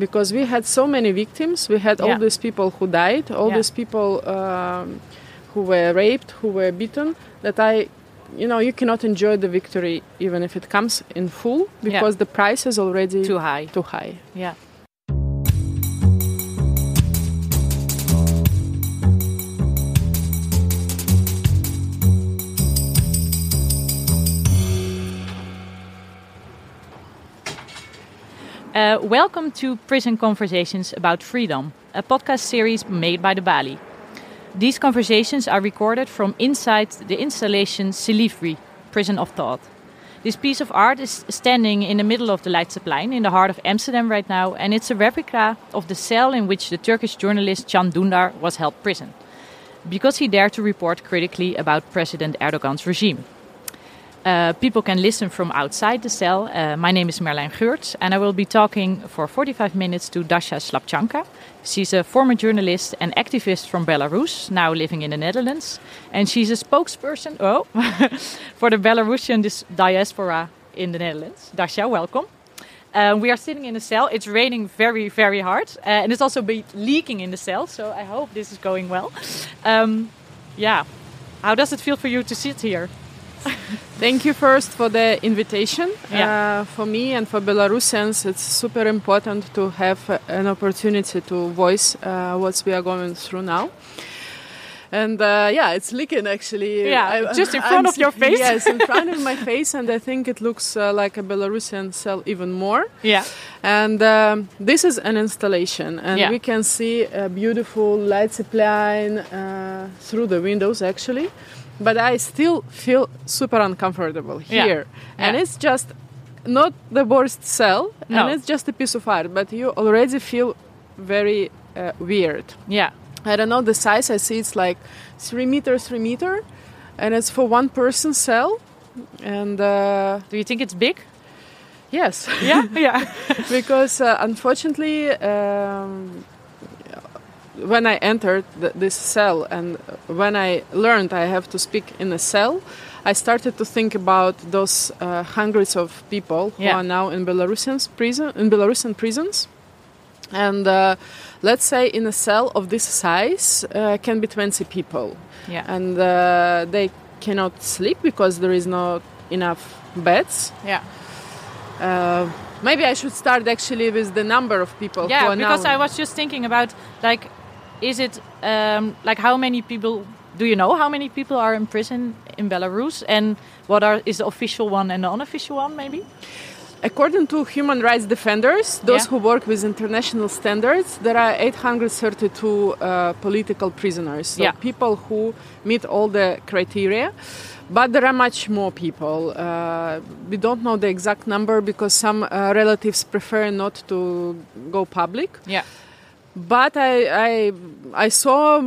because we had so many victims. We had all these people who died, all Yeah. these people um, who were raped, who were beaten. That I, you know, you cannot enjoy the victory even if it comes in full because the price is already Too high. Too high. Yeah. Uh, welcome to Prison Conversations About Freedom, a podcast series made by De Balie. These conversations are recorded from inside the installation Silivri, Prison of Thought. This piece of art is standing in the middle of the Leidseplein in the heart of Amsterdam right now, and it's a replica of the cell in which the Turkish journalist Can Dündar was held prison because he dared to report critically about President Erdogan's regime. Uh, people can listen from outside the cell. Uh, my name is Merlijn Geurts, and I will be talking for 45 minutes to Daša Słabčanka. She's a former journalist and activist from Belarus, now living in the Netherlands, and she's a spokesperson oh, for the Belarusian diaspora in the Netherlands. Daša, welcome. Uh, we are sitting in a cell. It's raining very, very hard, uh, and it's also leaking in the cell. So I hope this is going well. Um, yeah, how does it feel for you to sit here? Thank you first for the invitation. Yeah. Uh, for me and for Belarusians, it's super important to have uh, an opportunity to voice uh, what we are going through now. And uh, yeah, it's leaking actually. Yeah, just in front of your face. Yes, in front of my face, and I think it looks uh, like a Belarusian cell even more. Yeah. And um, this is an installation, and Yeah. we can see a beautiful light supply uh, through the windows actually. But I still feel super uncomfortable Yeah. here, and Yeah. it's just not the worst cell, No. and it's just a piece of art. But you already feel very uh, weird. Yeah. I don't know the size. I see it's like three meter, three meter, and it's for one person cell. And uh, Do you think it's big? yes, Yeah. yeah. because uh, unfortunately, um, when I entered th- this cell and when I learned I have to speak in a cell, I started to think about those uh, hundreds of people who Yeah. are now in Belarusian prison in Belarusian prisons. And uh, let's say in a cell of this size uh, can be 20 people Yeah. and uh, they cannot sleep because there is not enough beds. Yeah. Uh, maybe I should start actually with the number of people. who Yeah. Because now I was just thinking about like, is it um, like how many people? Do you know how many people are in prison in Belarus, and what are is the official one and the unofficial one? Maybe. According to human rights defenders, those Yeah. who work with international standards, there are 832 uh, political prisoners. So Yeah. people who meet all the criteria. But there are much more people. Uh, we don't know the exact number because some uh, relatives prefer not to go public. Yeah. But I, I, I saw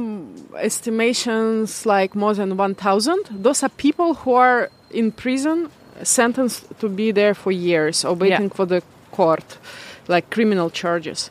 estimations like more than 1,000. Those are people who are in prison, sentenced to be there for years or waiting for the court, like criminal charges.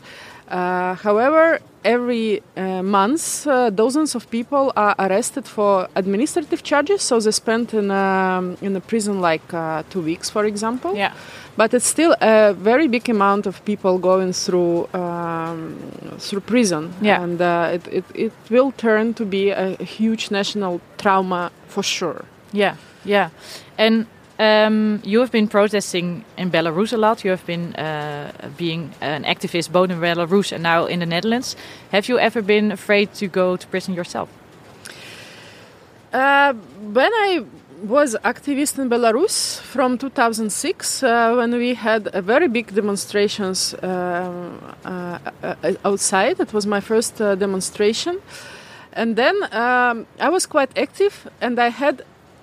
Uh, however, every uh, month, uh, dozens of people are arrested for administrative charges. So they spend in a, in a prison like uh, two weeks, for example Yeah. but it's still a very big amount of people going through um, through prison Yeah. and uh, it, it, it will turn to be a, huge national trauma for sure Yeah. Yeah. And um, you have been protesting in Belarus a lot. You have been uh, being an activist both in Belarus and now in the Netherlands. Have you ever been afraid to go to prison yourself? uh, when i was activist in belarus from 2006 uh, when we had a very big demonstrations um, uh, uh, outside it was my first uh, demonstration and then um, i was quite active and i had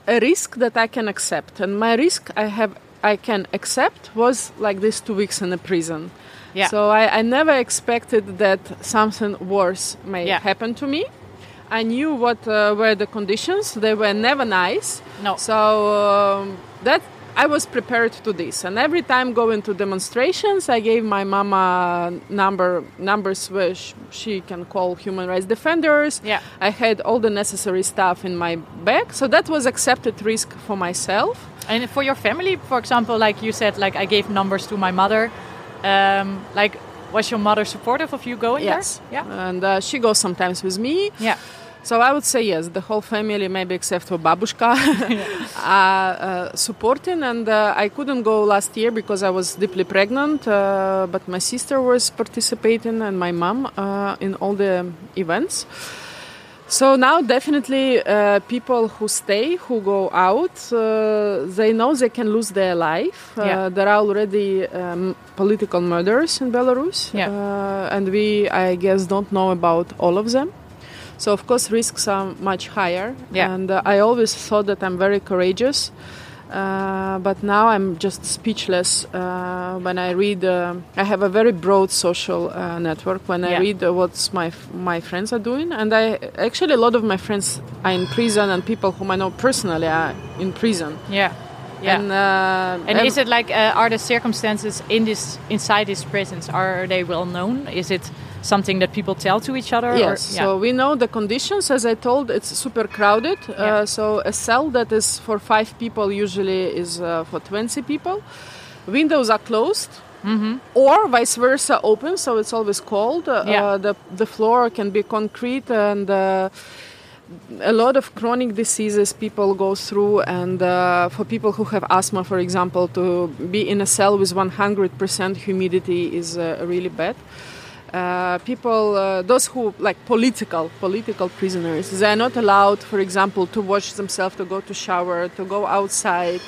a risk that I can accept, and my risk I have I can accept was like this two weeks in a prison. Yeah. So I, I never expected that something worse may Yeah. happen to me. I knew what uh, were the conditions; they were never nice. No. So um, that I was prepared to this, and every time going to demonstrations, I gave my mama number numbers where she can call human rights defenders. Yeah. I had all the necessary stuff in my bag, so that was accepted risk for myself. And for your family, for example, like you said, like I gave numbers to my mother. Um, like, Was your mother supportive of you going yes. there? Yeah. And uh, she goes sometimes with me. Yeah. So I would say yes, the whole family, maybe except for babushka, are uh, supporting. And uh, I couldn't go last year because I was deeply pregnant, uh, but my sister was participating and my mom uh, in all the events. So now, definitely, uh, people who stay, who go out, uh, they know they can lose their life. Uh, Yeah. There are already um, political murders in Belarus, Yeah. uh, and we, I guess, don't know about all of them. So, of course, risks are much higher. Yeah. And uh, I always thought that I'm very courageous. Uh, but now I'm just speechless uh, when I read. Uh, I have a very broad social uh, network. When I Yeah. read uh, what my f- my friends are doing, and I actually a lot of my friends are in prison, and people whom I know personally are in prison. Yeah. Yeah. And, uh, And is it like uh, are the circumstances in this inside these prisons are they well known? Is it something that people tell to each other? or- Yes, yeah. so we know the conditions. As I told, it's super crowded. Yeah. Uh, so a cell that is for five people usually is uh, for 20 people. Windows are closed. Or vice versa, open, so it's always cold. Uh, Yeah. uh, the the floor can be concrete, and uh, a lot of chronic diseases people go through. And uh, for people who have asthma, for example, to be in a cell with 100% humidity is uh, really bad uh, people, uh, those who like political political prisoners, they are not allowed, for example, to wash themselves, to go to shower, to go outside,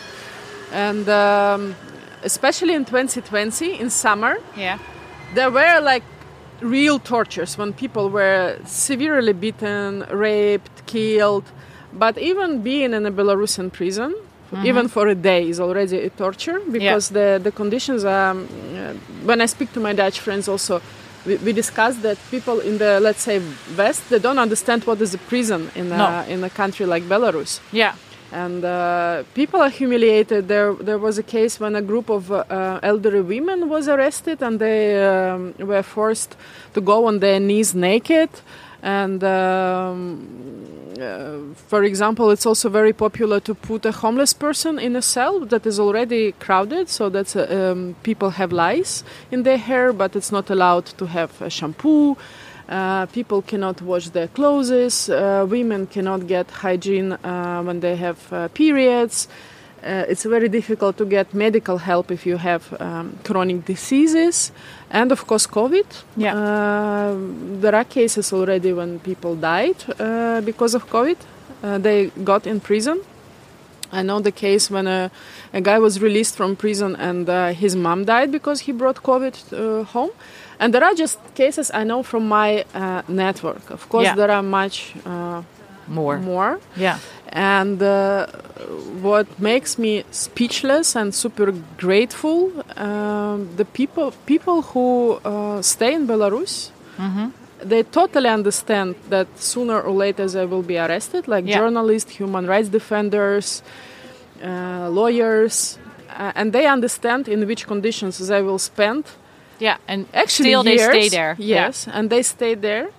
and um, especially in 2020 in summer, yeah. there were like real tortures when people were severely beaten, raped, killed. But even being in a Belarusian prison, even for a day, is already a torture because the, the conditions are. Um, when I speak to my Dutch friends, also, we, we discuss that people in the, let's say, West, they don't understand what is a prison in, a, No. in a country like Belarus Yeah. and uh, people are humiliated. There, there was a case when a group of uh, elderly women was arrested, and they um, were forced to go on their knees naked. And um, for example, it's also very popular to put a homeless person in a cell that is already crowded, so that uh, um, people have lice in their hair, but it's not allowed to have a shampoo. Uh, people cannot wash their clothes. Uh, women cannot get hygiene uh, when they have uh, periods. Uh, it's very difficult to get medical help if you have um, chronic diseases, and of course, COVID. Yeah. Uh, there are cases already when people died uh, because of COVID. Uh, they got in prison. I know the case when a, a guy was released from prison and uh, his mom died because he brought COVID uh, home. And there are just cases I know from my uh, network. Of course, Yeah. there are much uh, More. more. Yeah. And uh, what makes me speechless and super grateful, um, the people people who uh, stay in Belarus, they totally understand that sooner or later they will be arrested, like Yeah. journalists, human rights defenders, uh, lawyers, uh, and they understand in which conditions they will spend Yeah. And actually still they stay years. there. Yeah. Yes, and they stay there.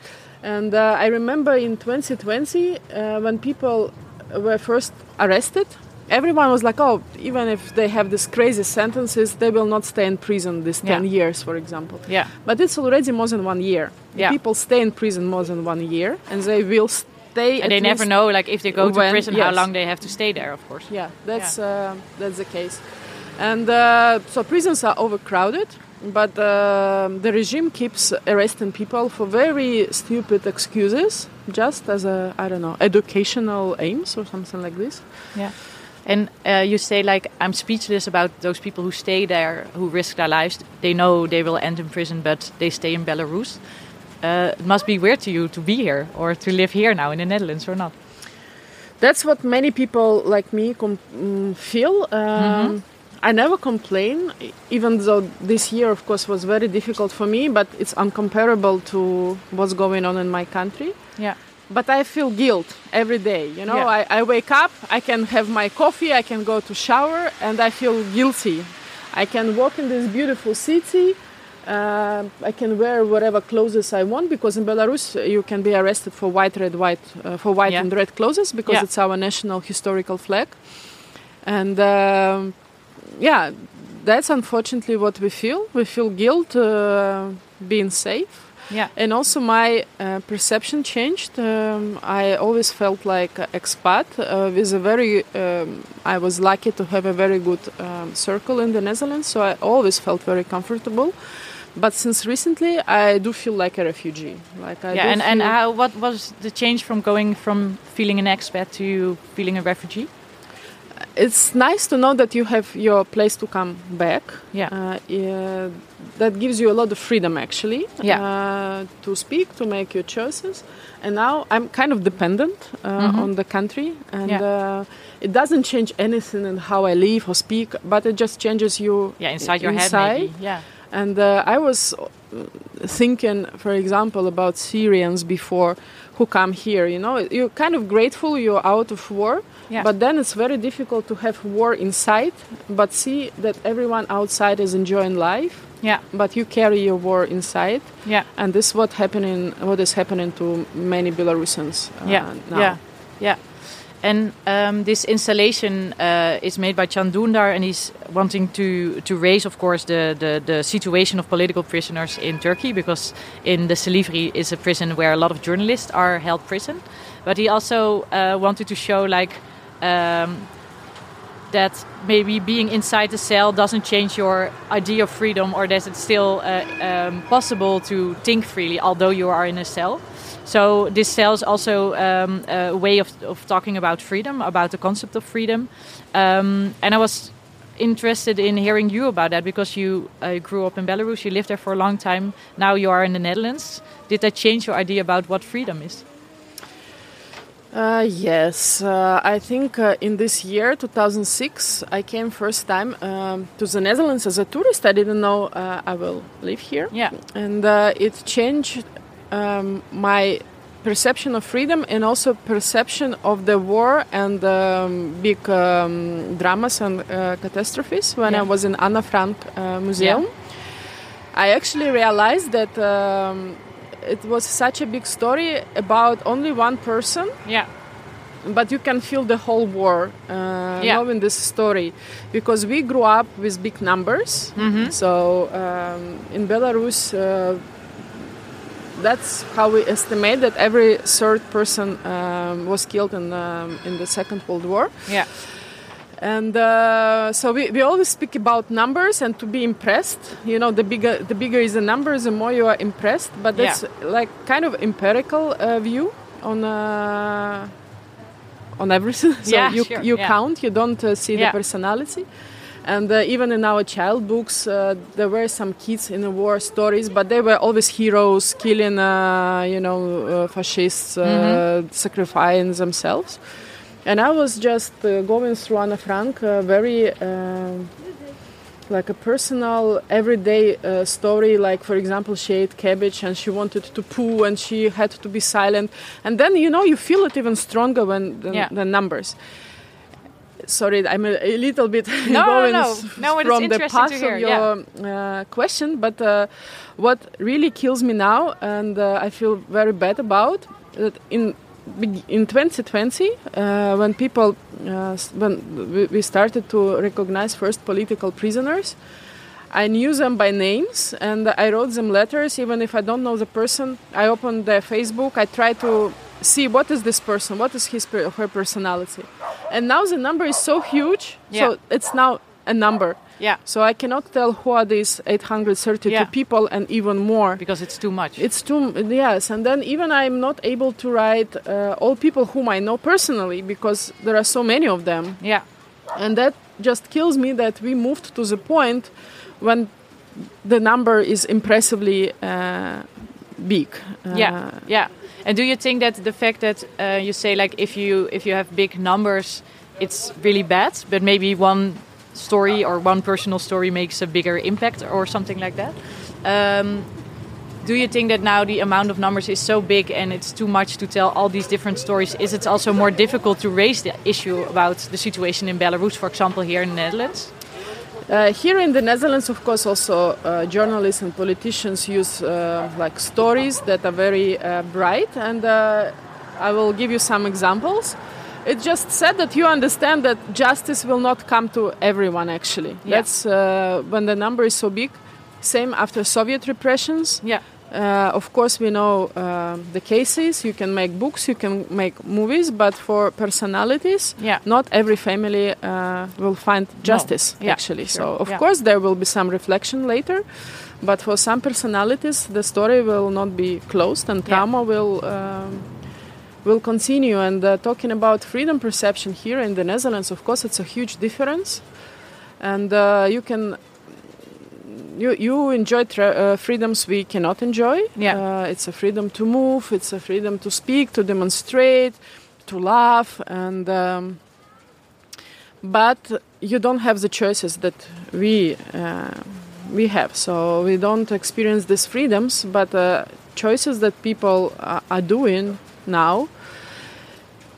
And uh, I remember in 2020 uh, when people were first arrested, everyone was like, "Oh, even if they have these crazy sentences, they will not stay in prison these 10 Yeah. years, for example." Yeah. But it's already more than one year. Yeah. People stay in prison more than one year, and they will stay. And they never know, like, if they go to when- prison, how long they have to stay there, of course. Yeah, that's uh, that's the case, and uh, so prisons are overcrowded. But uh, the regime keeps arresting people for very stupid excuses, just as a I don't know educational aims or something like this. Yeah. And uh, you say, like, I'm speechless about those people who stay there, who risk their lives. They know they will end in prison, but they stay in Belarus. Uh, it must be weird to you to be here or to live here now in the Netherlands or not. That's what many people like me mm, feel. I never complain, even though this year, of course, was very difficult for me. But it's uncomparable to what's going on in my country. Yeah. but I feel guilt every day. You know, Yeah. I, I wake up, I can have my coffee, I can go to shower, and I feel guilty. I can walk in this beautiful city. Uh, I can wear whatever clothes I want because in Belarus uh, you can be arrested for white, red, white, uh, for white Yeah. and red clothes because Yeah. it's our national historical flag. And um, yeah, that's unfortunately what we feel. We feel guilt uh, being safe. Yeah. And also my uh, perception changed. Um, I always felt like an expat uh, with a very. Um, I was lucky to have a very good um, circle in the Netherlands, so I always felt very comfortable. But since recently, I do feel like a refugee. Like I yeah, and, and how, what was the change from going from feeling an expat to feeling a refugee? It's nice to know that you have your place to come back. Yeah. Uh, yeah, that gives you a lot of freedom, actually. Yeah. Uh, to speak, to make your choices. And now I'm kind of dependent uh, Mhm. on the country, and Yeah. uh, it doesn't change anything in how I live or speak, but it just changes you. Yeah, inside your inside. head, maybe. Yeah. And uh, I was uh, thinking, for example, about Syrians before who come here. You know, you're kind of grateful you're out of war, Yeah. but then it's very difficult to have war inside, but see that everyone outside is enjoying life, Yeah. but you carry your war inside, Yeah. and this is what happening. What is happening to many Belarusians uh, yeah, now. yeah, yeah. And um, this installation uh, is made by Can Dündar, and he's wanting to to raise, of course, the, the, the situation of political prisoners in Turkey, because in the Silivri is a prison where a lot of journalists are held prison. But he also uh, wanted to show like um, that maybe being inside the cell doesn't change your idea of freedom, or that it's still uh, um, possible to think freely, although you are in a cell. So this cell is also um, a way of, of talking about freedom, about the concept of freedom. Um, and I was interested in hearing you about that because you uh, grew up in Belarus, you lived there for a long time. Now you are in the Netherlands. Did that change your idea about what freedom is? Uh, yes, uh, I think uh, in this year, 2006, I came first time um, to the Netherlands as a tourist. I didn't know uh, I will live here. Yeah. And uh, it changed um, my perception of freedom and also perception of the war and um, big um, dramas and uh, catastrophes when Yeah. I was in Anna Frank uh, Museum. I actually realized that um, it was such a big story about only one person, Yeah. but you can feel the whole war uh, Yeah. knowing this story because we grew up with big numbers. Mm-hmm. So um, in Belarus, uh, that's how we estimate that every third person um, was killed in, um, in the Second World War. Yeah. And uh, so we, we always speak about numbers and to be impressed. You know, the bigger the bigger is the numbers, the more you are impressed. But Yeah. that's like kind of empirical uh, view on uh, on everything. so Yeah, you sure, you yeah. count, you don't uh, see Yeah. the personality. And uh, even in our child books, uh, there were some kids in the war stories, but they were always heroes, killing, uh, you know, uh, fascists, uh, Mm-hmm. sacrificing themselves. And I was just uh, going through Anna Frank, uh, very like a personal, everyday uh, story. Like, for example, she ate cabbage and she wanted to poo and she had to be silent. And then, you know, you feel it even stronger when the, Yeah. the numbers. Sorry, I'm a, a little bit no, going no. No, from the path of your uh, question. But uh, what really kills me now, and uh, I feel very bad about, that in in 2020, uh, when people, uh, when we- started to recognize first political prisoners, I knew them by names and I wrote them letters. Even if I don't know the person, I opened their Facebook. I try to see what is this person, what is his per- her personality. And now the number is so huge, Yeah. so it's now a number. Yeah. So I cannot tell who are these 832 Yeah. people and even more. Because it's too much. It's too yes, and then even I'm not able to write uh, all people whom I know personally because there are so many of them, yeah. and that just kills me that we moved to the point when the number is impressively uh, big. Uh, yeah yeah and do you think that the fact that uh, you say like if you if you have big numbers it's really bad but maybe one story or one personal story makes a bigger impact or something like that? Um, do you think that now the amount of numbers is so big and it's too much to tell all these different stories is it also more difficult to raise the issue about the situation in belarus for example here in the netherlands Uh, here in the Netherlands, of course, also uh, journalists and politicians use uh, like stories that are very uh, bright, and uh, I will give you some examples. It just said that you understand that justice will not come to everyone. Actually, Yeah. that's uh, when the number is so big. Same after Soviet repressions. Yeah. Uh, of course, we know uh, the cases. You can make books, you can make movies, but for personalities, Yeah. not every family uh, will find justice. Yeah, actually, sure. so of Yeah. course there will be some reflection later, but for some personalities, the story will not be closed, and trauma will. Um, will continue and uh, talking about freedom perception here in the Netherlands of course it's a huge difference and uh, you can you you enjoy tra- uh, freedoms we cannot enjoy Yeah. uh, it's a freedom to move it's a freedom to speak to demonstrate to laugh and um, but you don't have the choices that we uh, we have so we don't experience these freedoms but uh, choices that people are doing now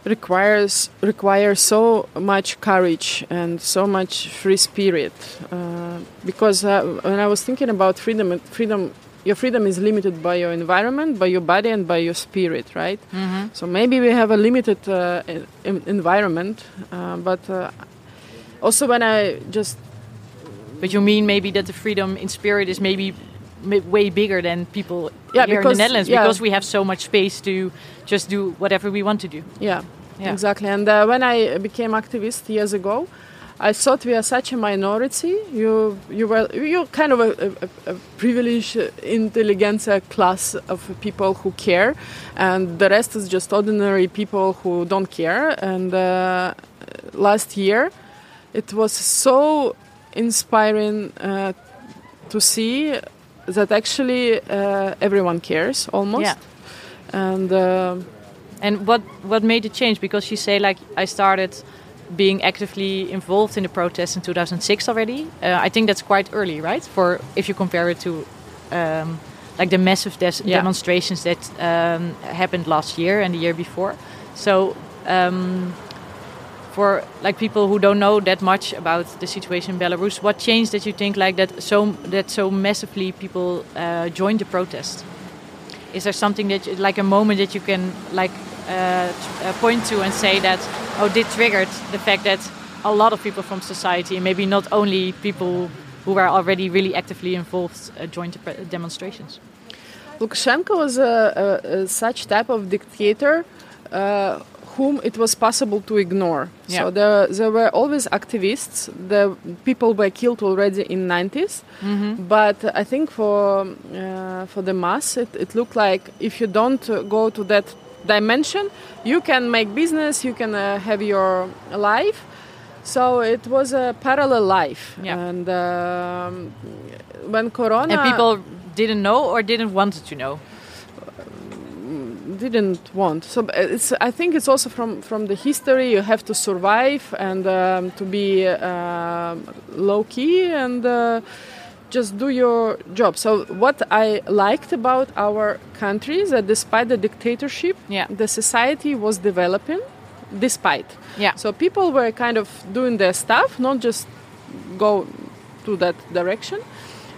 requires require so much courage and so much free spirit uh, because uh, when I was thinking about freedom freedom your freedom is limited by your environment by your body and by your spirit right Mm-hmm. so maybe we have a limited uh, en- environment uh, but uh, also when I just But you mean maybe that the freedom in spirit is maybe ma- way bigger than people Yeah, here in the Netherlands yeah. because we have so much space to just do whatever we want to do. Yeah, Yeah. exactly. And uh, when I became activist years ago, I thought we are such a minority. You, you were, you're kind of a, a, a privileged intelligentsia class of people who care, and the rest is just ordinary people who don't care. And uh, last year, it was so inspiring uh, to see that actually uh, everyone cares almost. Yeah. And uh, And what what made the change? Because you say like I started being actively involved in the protests in 2006 already. Uh, I think that's quite early, right? For if you compare it to um, like the massive des- Yeah. demonstrations that um, happened last year and the year before. So. Um, for like people who don't know that much about the situation in Belarus, what changed that you think like that so that so massively people uh, joined the protest? Is there something that you, like a moment that you can like uh, uh, point to and say that oh, this triggered the fact that a lot of people from society, maybe not only people who were already really actively involved, uh, joined the demonstrations? Lukashenko was a, a, a such type of dictator uh, whom it was possible to ignore. Yeah. So there, there were always activists. The people were killed already in 90s. But I think for uh, for the mass, it, it looked like if you don't go to that dimension, you can make business, you can uh, have your life. So it was a parallel life. Yeah. And um, when Corona And people didn't know or didn't want to know. Didn't want. So uh, it's. I think it's also from from the history. You have to survive and um, to be uh, low key and uh, just do your job. So what I liked about our country is that despite the dictatorship, Yeah. the society was developing. Despite, Yeah. so people were kind of doing their stuff, not just go to that direction.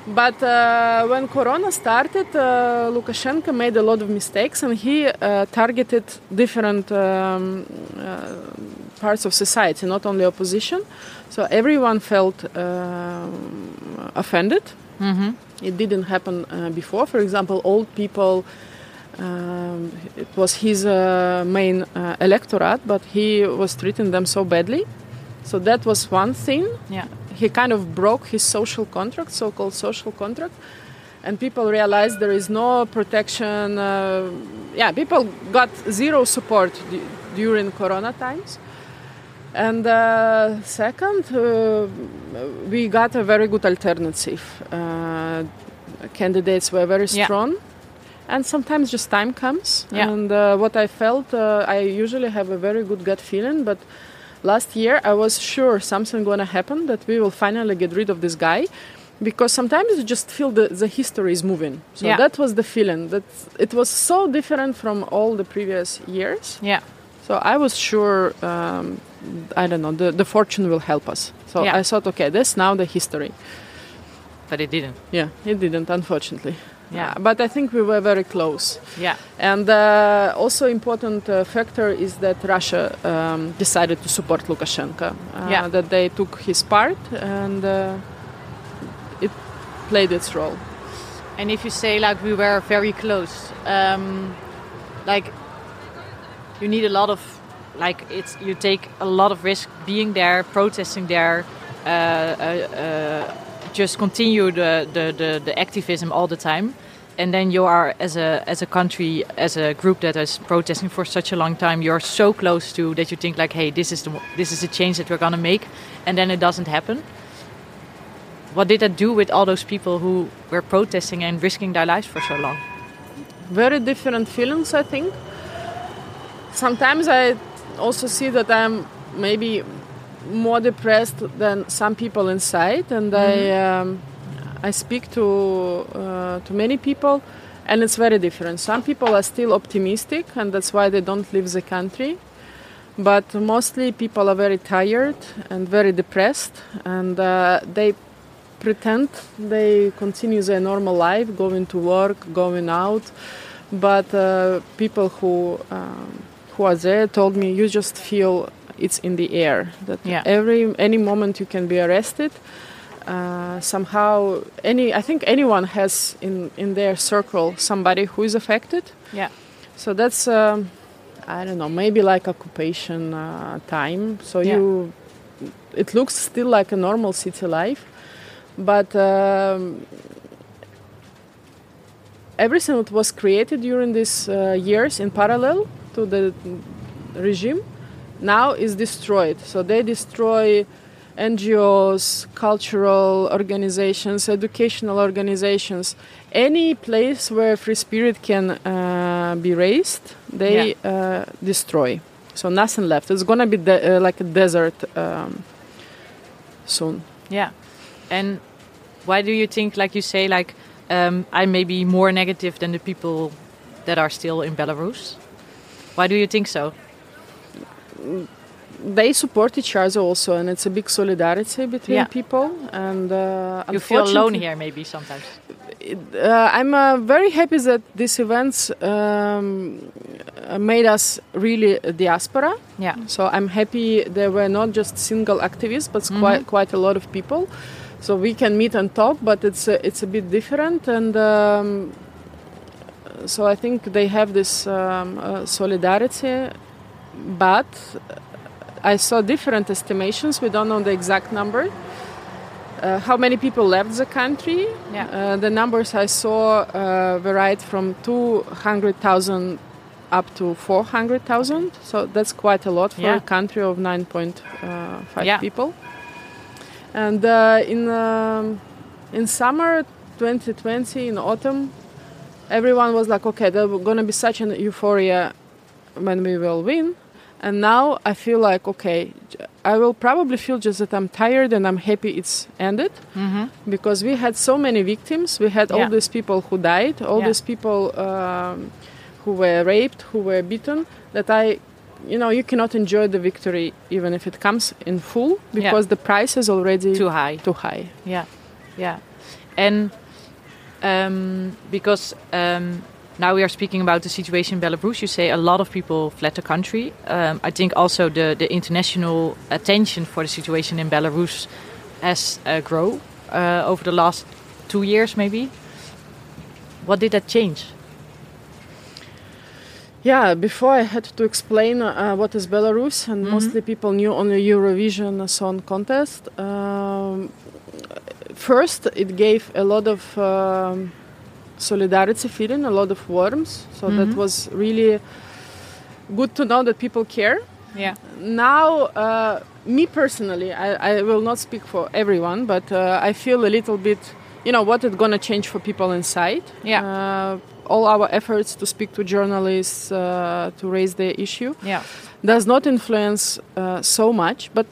But uh, when Corona started, uh, Lukashenko made a lot of mistakes, and he uh, targeted different um, uh, parts of society, not only opposition. So everyone felt um offended. Mm-hmm. It didn't happen uh, before. For example, old people. Um, it was his uh, main uh, electorate, but he was treating them so badly. So that was one thing Yeah. he kind of broke his social contract, so-called social contract, and people realized there is no protection. Uh, yeah, people got zero support d- during Corona times. And uh, second, uh, we got a very good alternative. Uh, candidates were very Yeah. strong, and sometimes just time comes. Yeah. And uh, what I felt, uh, I usually have a very good gut feeling, but last year I was sure something gonna happen that we will finally get rid of this guy because sometimes you just feel the, the history is moving so Yeah. that was the feeling that it was so different from all the previous years Yeah. so I was sure um, I don't know the, the fortune will help us so Yeah. I thought okay this now the history But it didn't. yeah it didn't unfortunately Yeah. Uh, but I think we were very close. Yeah. And uh, also important uh, factor is that Russia um, decided to support Lukashenko. Uh, Yeah. That they took his part and uh, it played its role. And if you say like we were very close, um, like you need a lot of like it's you take a lot of risk being there, protesting there, uh, uh, uh, just continue the, the, the, the activism all the time. And then you are as a as a country as a group that is protesting for such a long time. You're so close to that you think like, hey, this is the this is the change that we're gonna make, and then it doesn't happen. What did that do with all those people who were protesting and risking their lives for so long? very different feelings i think sometimes i also see that i'm maybe more depressed than some people inside and i um, i speak to uh, to many people and it's very different some people are still optimistic and that's why they don't leave the country but mostly people are very tired and very depressed and uh, they pretend they continue their normal life, going to work, going out. But uh, people who um, who are there told me you just feel it's in the air that Yeah. every any moment you can be arrested. Uh, somehow, any I think anyone has in in their circle somebody who is affected. Yeah. So that's um, I don't know, maybe like occupation uh, time. So Yeah. you, it looks still like a normal city life, but um, everything that was created during these uh, years in parallel to the regime now is destroyed. So they destroy NGOs, cultural organizations, educational organizations, any place where free spirit can uh, be raised, they uh, destroy. So nothing left. It's gonna be de- uh, like a desert um, soon. Yeah. And why do you think, like you say, like um, I may be more negative than the people that are still in Belarus? Why do you think so? They support each other also, and it's a big solidarity between Yeah. people. And uh, You feel alone here, maybe sometimes. uh, I'm uh, very happy that these events um, uh, made us really a diaspora. Yeah. So I'm happy there were not just single activists, but Mm-hmm. quite quite a lot of people. So we can meet and talk, but it's a, it's a bit different, and um, so I think they have this um, uh, solidarity. But I saw different estimations. We don't know the exact number. Uh, how many people left the country? Yeah. Uh, the numbers I saw uh, varied from 200,000 up to 400,000. So that's quite a lot for Yeah. a country of 9.5 Yeah. people. And uh, in um, in summer 2020, in autumn, everyone was like, okay, there's going to be such an euphoria when we will win. And now I feel like, okay, I will probably feel just that I'm tired and I'm happy it's ended Mm-hmm. because we had so many victims. We had Yeah. all these people who died, all Yeah. these people um, who were raped, who were beaten. That I, you know, you cannot enjoy the victory even if it comes in full because the price is already Too high. too high. Yeah, yeah, and um, because um, now we are speaking about the situation in Belarus, you say a lot of people fled the country. Um, I think also the the international attention for the situation in Belarus has uh, grown uh, over the last two years, maybe. What did that change? Yeah, before I had to explain uh, what is Belarus, and Mhm. mostly people knew only Eurovision Song Contest. Um, first, it gave a lot of um, solidarity feeling, a lot of warmth. So that Mhm. was really good to know that people care. Yeah, Now, uh, me personally, I, I will not speak for everyone, but uh, I feel a little bit, you know, what it's gonna change for people inside. Yeah. Uh, all our efforts to speak to journalists uh, to raise the issue yeah, does not influence uh, so much, but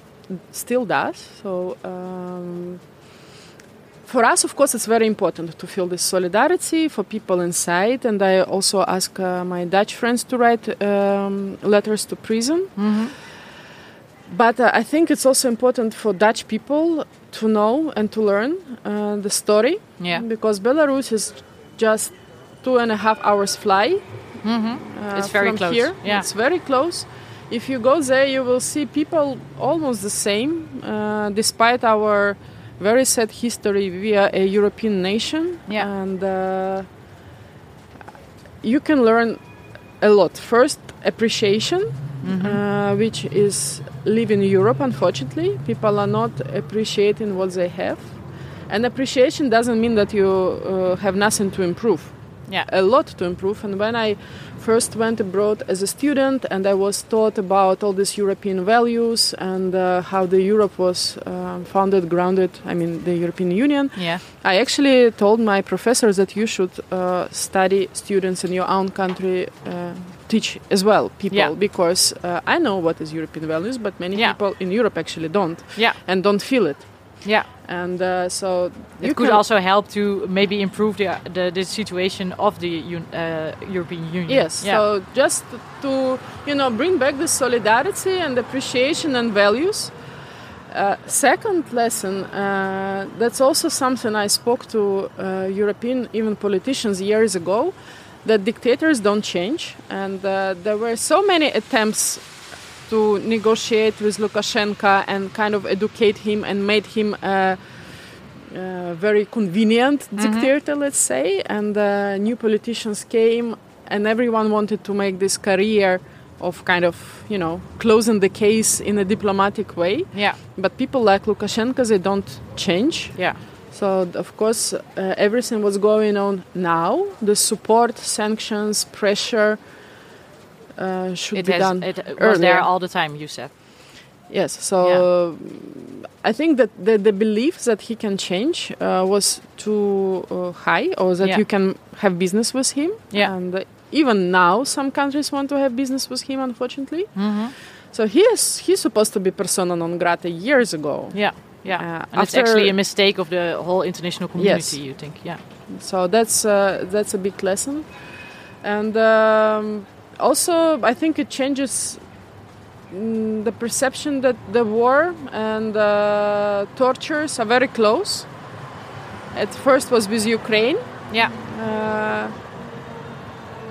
still does. So. Um, for us, of course, it's very important to feel this solidarity for people inside, and I also ask uh, my Dutch friends to write um, letters to prison. hmm But uh, I think it's also important for Dutch people to know and to learn uh, the story yeah, because Belarus is just two and a half hours fly. Mm-hmm. Uh, It's very from close, Here. yeah. It's very close. If you go there, you will see people almost the same, uh, despite our very sad history. We are a European nation, Yeah. and uh, you can learn a lot. First, appreciation, Mm-hmm. uh, which is live in Europe. Unfortunately, people are not appreciating what they have, and appreciation doesn't mean that you uh, have nothing to improve Yeah. a lot to improve. And when I first went abroad as a student and I was taught about all these European values and uh, how the Europe was um, founded, grounded, I mean, the European Union, Yeah. I actually told my professors that you should uh, study students in your own country. Uh, teach as well people Yeah. because uh, I know what is European values, but many Yeah. people in Europe actually don't Yeah. and don't feel it. Yeah. And uh, so It could also help to maybe improve the the, the situation of the un, uh, European Union. Yes. Yeah. So just to you know bring back the solidarity and appreciation and values. Uh, second lesson. Uh, that's also something I spoke to uh, European even politicians years ago. That dictators don't change, and uh, there were so many attempts to negotiate with Lukashenko and kind of educate him and made him a, a very convenient dictator, let's say. And uh, new politicians came, and everyone wanted to make this career of kind of, you know, closing the case in a diplomatic way. yeah. But people like Lukashenko, they don't change. Yeah. So, of course, uh, everything was going on now. The support, sanctions, pressure uh, should It be has done it was there all the time. You said. Yes, so I think that the, the belief that he can change uh, was too uh, high, or that Yeah. you can have business with him. Yeah. And uh, even now, some countries want to have business with him, unfortunately. Mm-hmm. So he is he's supposed to be persona non grata years ago. Yeah. Yeah. Uh, it's actually a mistake of the whole international community. Yes. You think? Yeah. So that's uh, that's a big lesson, and um, also I think it changes mm, the perception that the war and uh, tortures are very close. At first was with Ukraine. Yeah. Uh,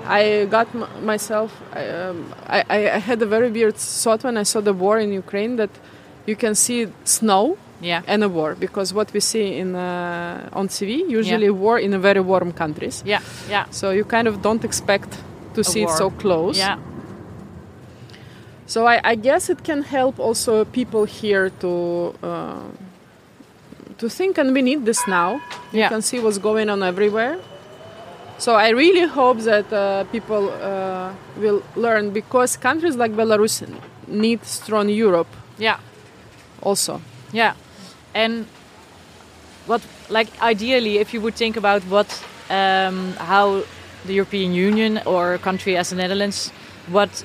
I got m- myself. I, um, I, I had a very weird thought when I saw the war in Ukraine that you can see snow Yeah. and a war because what we see in uh, on TV usually war in a very warm countries. Yeah. Yeah. So you kind of don't expect to see it so close. Yeah. So I, I guess it can help also people here to uh, to think, and we need this now. You Yeah. can see what's going on everywhere. So I really hope that uh, people uh, will learn because countries like Belarus need strong Europe Yeah. also. Yeah, and what like ideally, if you would think about what um, how the European Union or a country as the Netherlands, what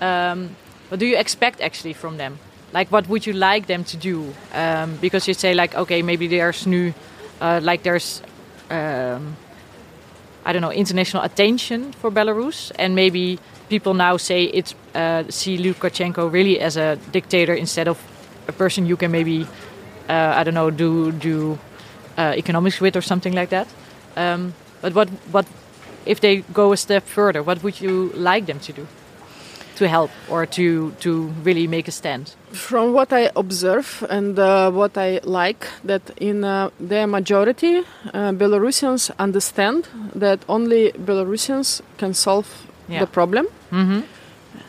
um, what do you expect actually from them? Like, what would you like them to do? Um, because you say like, okay, maybe there's new, uh, like there's. Um, I don't know, international attention for Belarus, and maybe people now say it's uh, see Lukashenko really as a dictator instead of a person you can maybe uh, I don't know do do uh, economics with or something like that. Um, but what what if they go a step further? What would you like them to do to help or to to really make a stand? From what I observe and uh, what I like, that in uh, their majority, uh, Belarusians understand that only Belarusians can solve Yeah. the problem, Mm-hmm.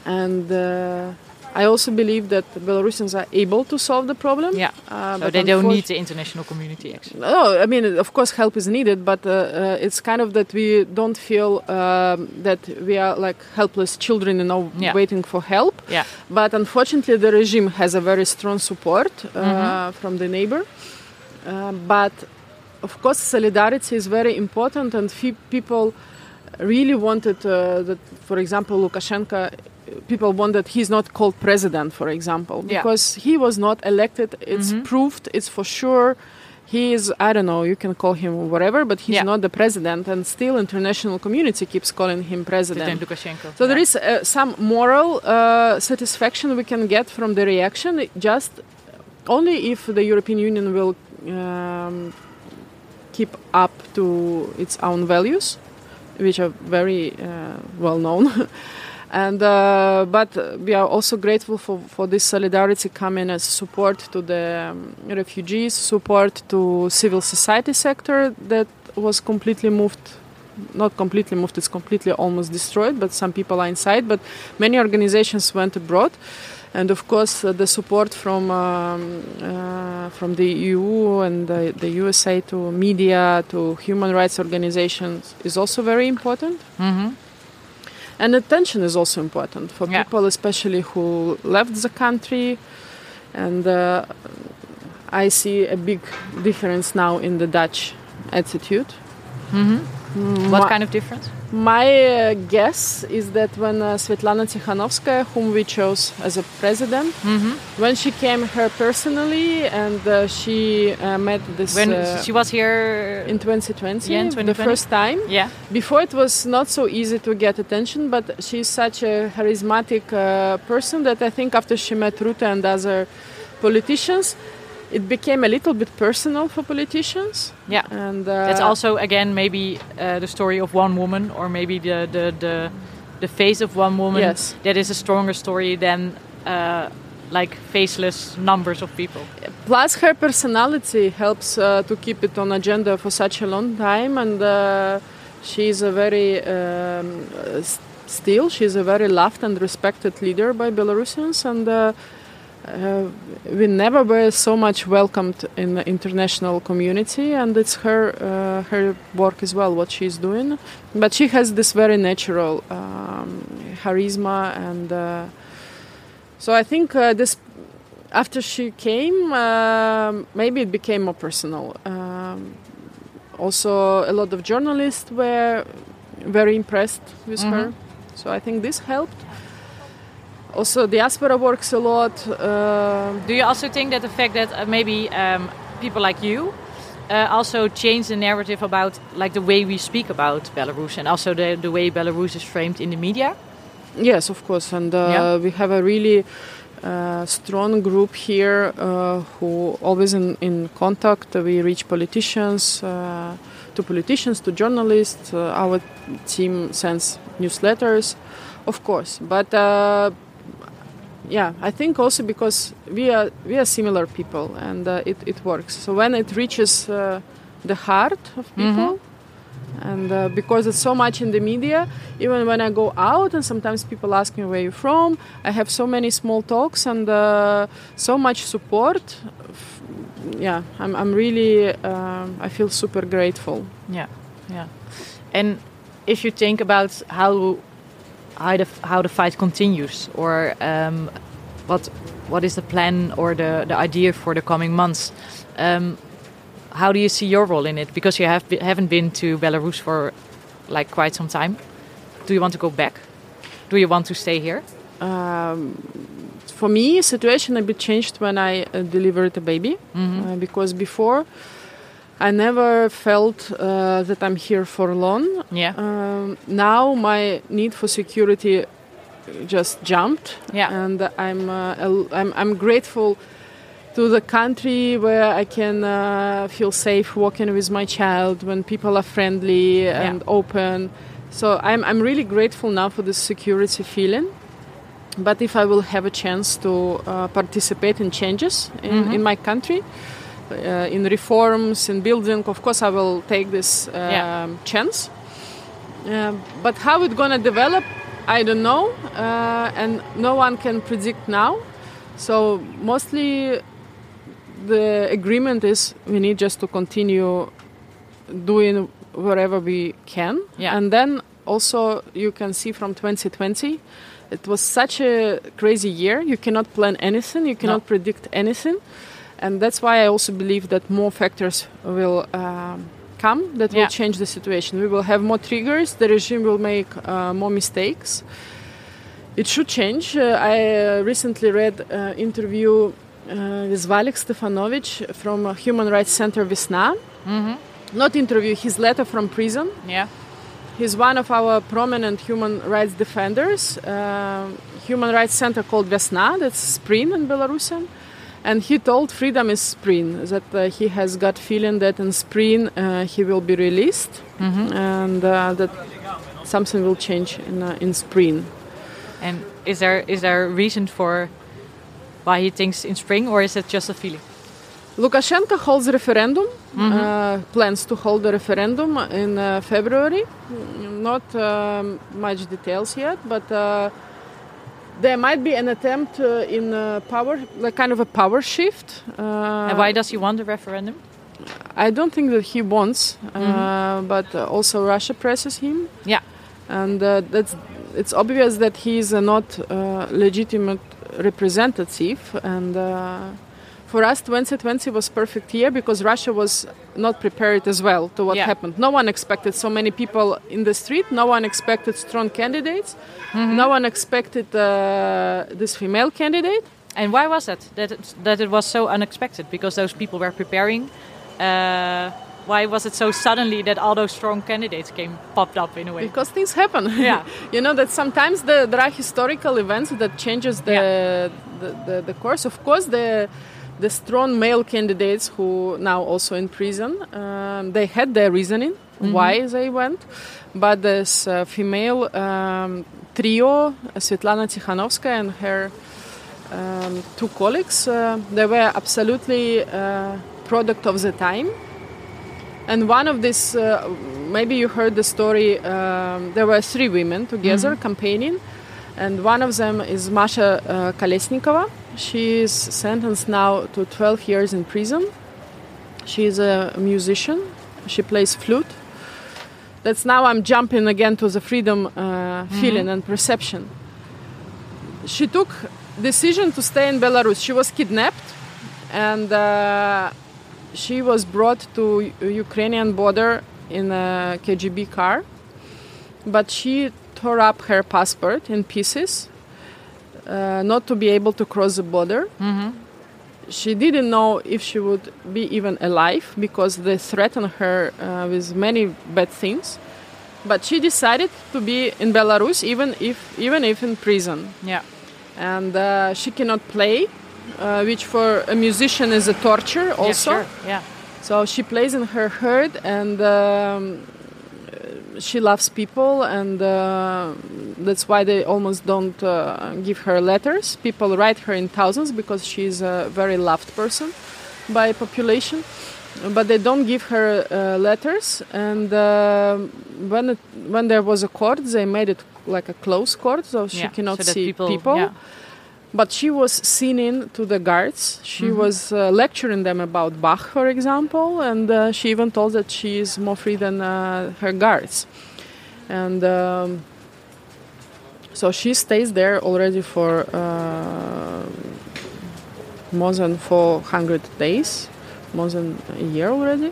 and uh, I also believe that Belarusians are able to solve the problem. Yeah. Uh, So but they don't need the international community actually. No, I mean, of course, help is needed, but uh, uh, it's kind of that we don't feel um, that we are like helpless children, you know, Yeah. waiting for help. Yeah. But unfortunately, the regime has a very strong support uh, Mhm. from the neighbor. Uh, but of course, solidarity is very important, and fe- people really wanted uh, that, for example, Lukashenko. People want that he's not called president, for example, Yeah. because he was not elected. It's Mhm. proved. It's for sure. He is. I don't know. You can call him whatever, but he's Yeah. not the president, and still international community keeps calling him president. So there Yeah. is uh, some moral uh, satisfaction we can get from the reaction, just only if the European Union will um, keep up to its own values, which are very uh, well known. and uh, but we are also grateful for, for this solidarity coming as support to the um, refugees, support to civil society sector that was completely moved not completely moved it's completely almost destroyed but some people are inside but many organizations went abroad and of course uh, the support from um, uh, from the EU and the, the, USA to media to human rights organizations is also very important. Mm-hmm. And attention is also important for Yeah. people, especially who left the country. And uh, I see a big difference now in the Dutch attitude. What kind of difference? My uh, guess is that when uh, Svetlana Tikhanovskaya, whom we chose as a president, when she came here personally and uh, she uh, met this When uh, she was here. in 2020, Yeah, in the first time. yeah. Before it was not so easy to get attention, but she's such a charismatic uh, person that I think after she met Rutte and other politicians, it became a little bit personal for politicians. Yeah. And uh, That's also again maybe uh, the story of one woman, or maybe the the the, the face of one woman. Yes. That is a stronger story than uh, like faceless numbers of people. plus her personality helps uh, to keep it on agenda for such a long time and uh, she's a very um, uh, still she's a very loved and respected leader by belarusians and uh, uh, we never were so much welcomed in the international community and it's her uh, her work as well what she's doing but she has this very natural um, charisma and uh, so i think uh, this after she came, um maybe it became more personal. Um, also, a lot of journalists were very impressed with her, so I think this helped. Also, diaspora works a lot. Uh, Do you also think that the fact that uh, maybe um, people like you uh, also change the narrative about like the way we speak about Belarus and also the, the way Belarus is framed in the media? Yes, of course, and uh, Yeah. we have a really uh, strong group here uh, who always in, in contact. We reach politicians, uh, to politicians, to journalists. Uh, our team sends newsletters, of course, but. Uh, yeah, I think also because we are we are similar people and uh, it, it works. So when it reaches uh, the heart of people, and uh, because it's so much in the media even when i go out and sometimes people ask me where you're from i have so many small talks and uh, so much support yeah i'm, I'm really um, i feel super grateful Yeah, yeah. And if you think about how how the how the fight continues, or um, what what is the plan or the the idea for the coming months, um, how do you see your role in it? Because you have be, haven't been to Belarus for like quite some time. Do you want to go back? Do you want to stay here? um, for me situation a bit changed when i uh, delivered a baby uh, because before i never felt uh, that i'm here for long Yeah. Um, now my need for security just jumped, Yeah. and I'm, uh, I'm I'm grateful to the country where I can uh, feel safe walking with my child when people are friendly and open. So I'm I'm really grateful now for this security feeling. But if I will have a chance to uh, participate in changes in, in my country, uh, in reforms, in building, of course I will take this um, Yeah. chance. Uh, but how it's gonna develop, I don't know, uh, and no one can predict now. So mostly, the agreement is we need just to continue doing wherever we can, Yeah. and then also you can see from 2020, it was such a crazy year. You cannot plan anything, you cannot predict anything, and that's why I also believe that more factors will. Um, come that will Yeah. change the situation. We will have more triggers. The regime will make uh, more mistakes. It should change. Uh, I uh, recently read an interview uh, with Valik Stefanovic from uh, Human Rights Center Vesna. Not interview, his letter from prison. Yeah. He's one of our prominent human rights defenders. Uh, human rights center called Vesna, that's Spring in Belarusian. And he told freedom is spring that uh, he has got feeling that in spring uh, he will be released and uh, that something will change in, uh, in spring And is there is there a reason for why he thinks in spring, or is it just a feeling? Lukashenko holds referendum, uh, plans to hold a referendum in uh, February. Mm, Not um, much details yet, but uh, there might be an attempt uh, in uh, power, like kind of a power shift. Uh, and why does he want a referendum? I don't think that he wants, uh, but uh, also Russia presses him, Yeah. and uh, that's it's obvious that he is a not uh, legitimate representative. And uh, for us, 2020 was perfect year because Russia was not prepared as well to what Yeah. happened. No one expected so many people in the street. No one expected strong candidates. No one expected uh, this female candidate. And why was that? That it, that it was so unexpected because those people were preparing. Uh, why was it so suddenly that all those strong candidates came popped up in a way? because things happen Yeah. you know that sometimes the, there are historical events that changes the, Yeah. the, the, the course of course the the strong male candidates who now also in prison um, they had their reasoning why they went but this uh, female um, trio Svetlana Tikhanovskaya and her um, two colleagues uh, they were absolutely uh, product of the time. And one of these, uh, maybe you heard the story, um, there were three women together campaigning, and one of them is Masha uh, Kolesnikova. She is sentenced now to 12 years in prison. She is a musician, she plays flute. That's now I'm jumping again to the freedom uh, feeling and perception. She took decision to stay in Belarus. She was kidnapped, and uh, she was brought to Ukrainian border in a KGB car, but she tore up her passport in pieces, uh, not to be able to cross the border. She didn't know if she would be even alive because they threatened her uh, with many bad things. But she decided to be in Belarus, even if even if in prison Yeah. and uh, she cannot play, uh, which for a musician is a torture also. Yeah, sure. Yeah. So she plays in her herd, and um, she loves people, and uh, that's why they almost don't uh, give her letters. People write her in thousands because she's a very loved person by population, but they don't give her uh, letters. And uh, when it, when there was a court, they made it like a closed court, so she Yeah, cannot so see people- yeah. But she was seen in to the guards. She Mm-hmm. was uh, lecturing them about Bach, for example, and uh, she even told that she is more free than uh, her guards. And um, so she stays there already for uh, more than 400 days, more than a year already.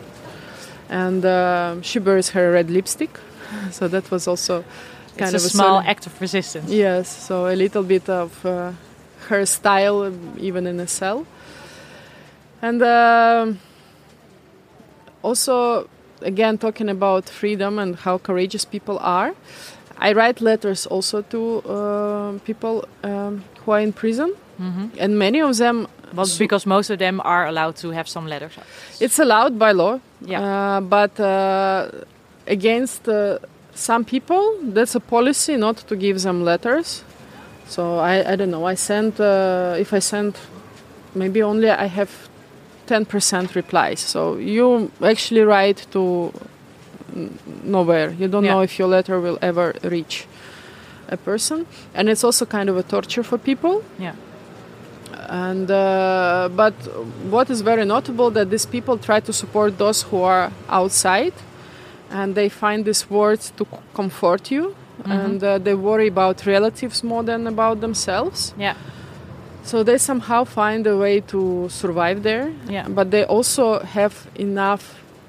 And uh, she wears her red lipstick, so that was also kind It's of a small act of resistance. Yes, so a little bit of uh, her style, even in a cell. And um also, again, talking about freedom and how courageous people are, I write letters also to uh, people um, who are in prison, and many of them. Well, because most of them are allowed to have some letters. It's allowed by law, Yeah. uh, but uh, against uh, some people, that's a policy not to give them letters. So I, I don't know. I sent uh, if I send, maybe only I have ten percent replies. So you actually write to n- nowhere. You don't Yeah. know if your letter will ever reach a person, and it's also kind of a torture for people Yeah. and uh, but what is very notable that these people try to support those who are outside and they find these words to comfort you and uh, they worry about relatives more than about themselves. Yeah. so they somehow find a way to survive there. Yeah. but they also have enough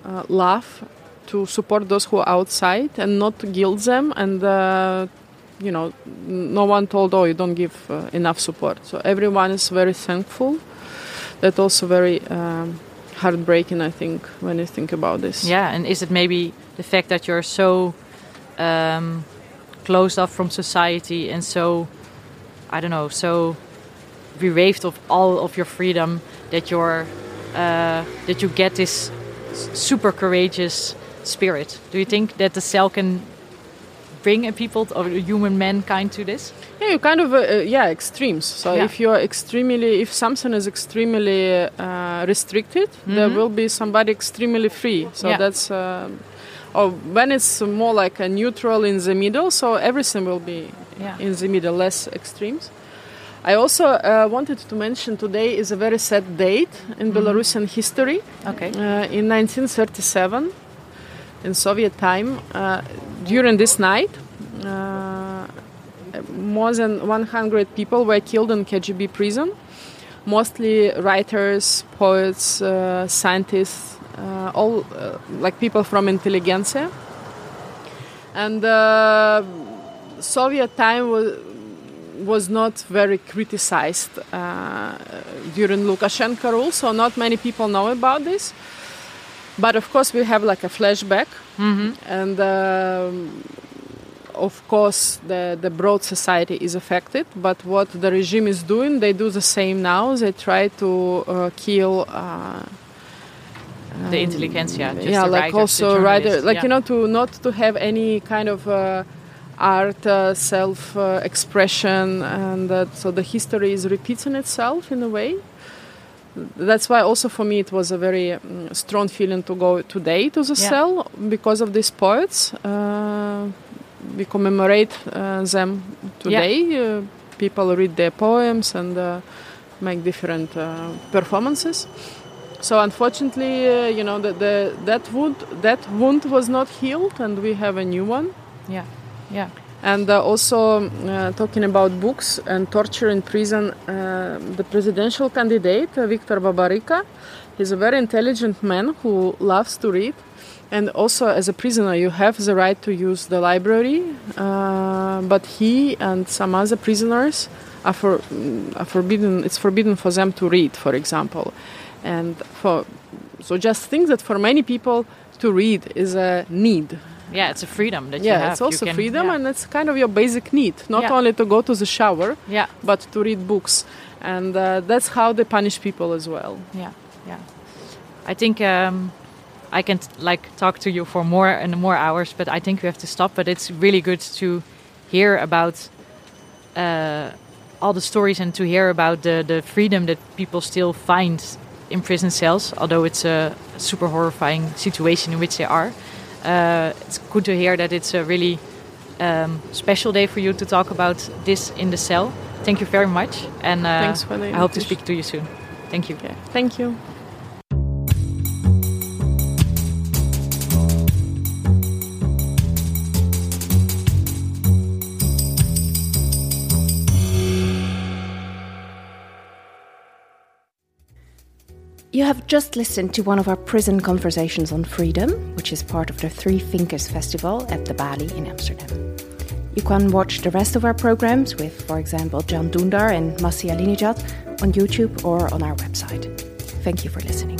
uh, love to support those who are outside and not guilt them and uh, you know no one told oh you don't give uh, enough support. So everyone is very thankful. That also very um, heartbreaking i think when you think about this. Yeah, and is it maybe the fact that you're so um, closed off from society and so, I don't know, so bereft of all of your freedom, that you're uh, that you get this super courageous spirit. Do you think that the cell can bring a people or a human mankind to this? Yeah, you kind of uh, uh yeah extremes. So Yeah. if you're extremely, if something is extremely uh, restricted, there Mhm. will be somebody extremely free. So Yeah. that's. Um, or when it's more like a neutral in the middle, so everything will be Yeah. in the middle, less extremes. I also uh, wanted to mention today is a very sad date in Mhm. Belarusian history. Okay. Uh, in 1937, in Soviet time, uh, during this night, uh, more than 100 people were killed in KGB prison. Mostly writers, poets, uh, scientists, all uh, like people from intelligentsia. And uh, Soviet time was was not very criticized uh, during Lukashenko rule, so not many people know about this. But of course, we have like a flashback, Mm-hmm. and um, of course, the, the broad society is affected. But what the regime is doing, they do the same now. They try to uh, kill. Uh, The um, intelligentsia, just yeah, like also writer, like yeah. you know, to not to have any kind of uh, art, uh, self uh, expression, and that so the history is repeating itself in a way. That's why also for me it was a very mm, strong feeling to go today to the Yeah. cell because of these poets. Uh, we commemorate uh, them today. Uh, people read their poems and uh, make different uh, performances. So unfortunately, uh, you know, the, the, that wound that wound was not healed, and we have a new one. Yeah. Yeah. And uh, also uh, talking about books and torture in prison, uh, the presidential candidate uh, Viktor Babaryka, he's a very intelligent man who loves to read. And also, as a prisoner, you have the right to use the library, uh, but he and some other prisoners are, for, mm, are forbidden. It's forbidden for them to read, for example, and for so just think that for many people to read is a need Yeah, it's a freedom that you yeah, have. it's You also can- freedom, yeah. and it's kind of your basic need. Not Yeah. only to go to the shower, yeah, but to read books, and uh, that's how they punish people as well. yeah, yeah. I think um, I can t- like talk to you for more and more hours, but I think we have to stop. But it's really good to hear about uh, all the stories and to hear about the the freedom that people still find in prison cells, although it's a super horrifying situation in which they are. Uh, it's good to hear that it's a really um, special day for you to talk about this in the cell. Thank you very much, and uh, Thanks for the I hope to speak to you soon. Thank you. Okay, thank you. You have just listened to one of our prison conversations on freedom, which is part of the Three Thinkers Festival at De Balie in Amsterdam. You can watch the rest of our programs with, for example, Can Dündar and Masih Alinejad on YouTube or on our website. Thank you for listening.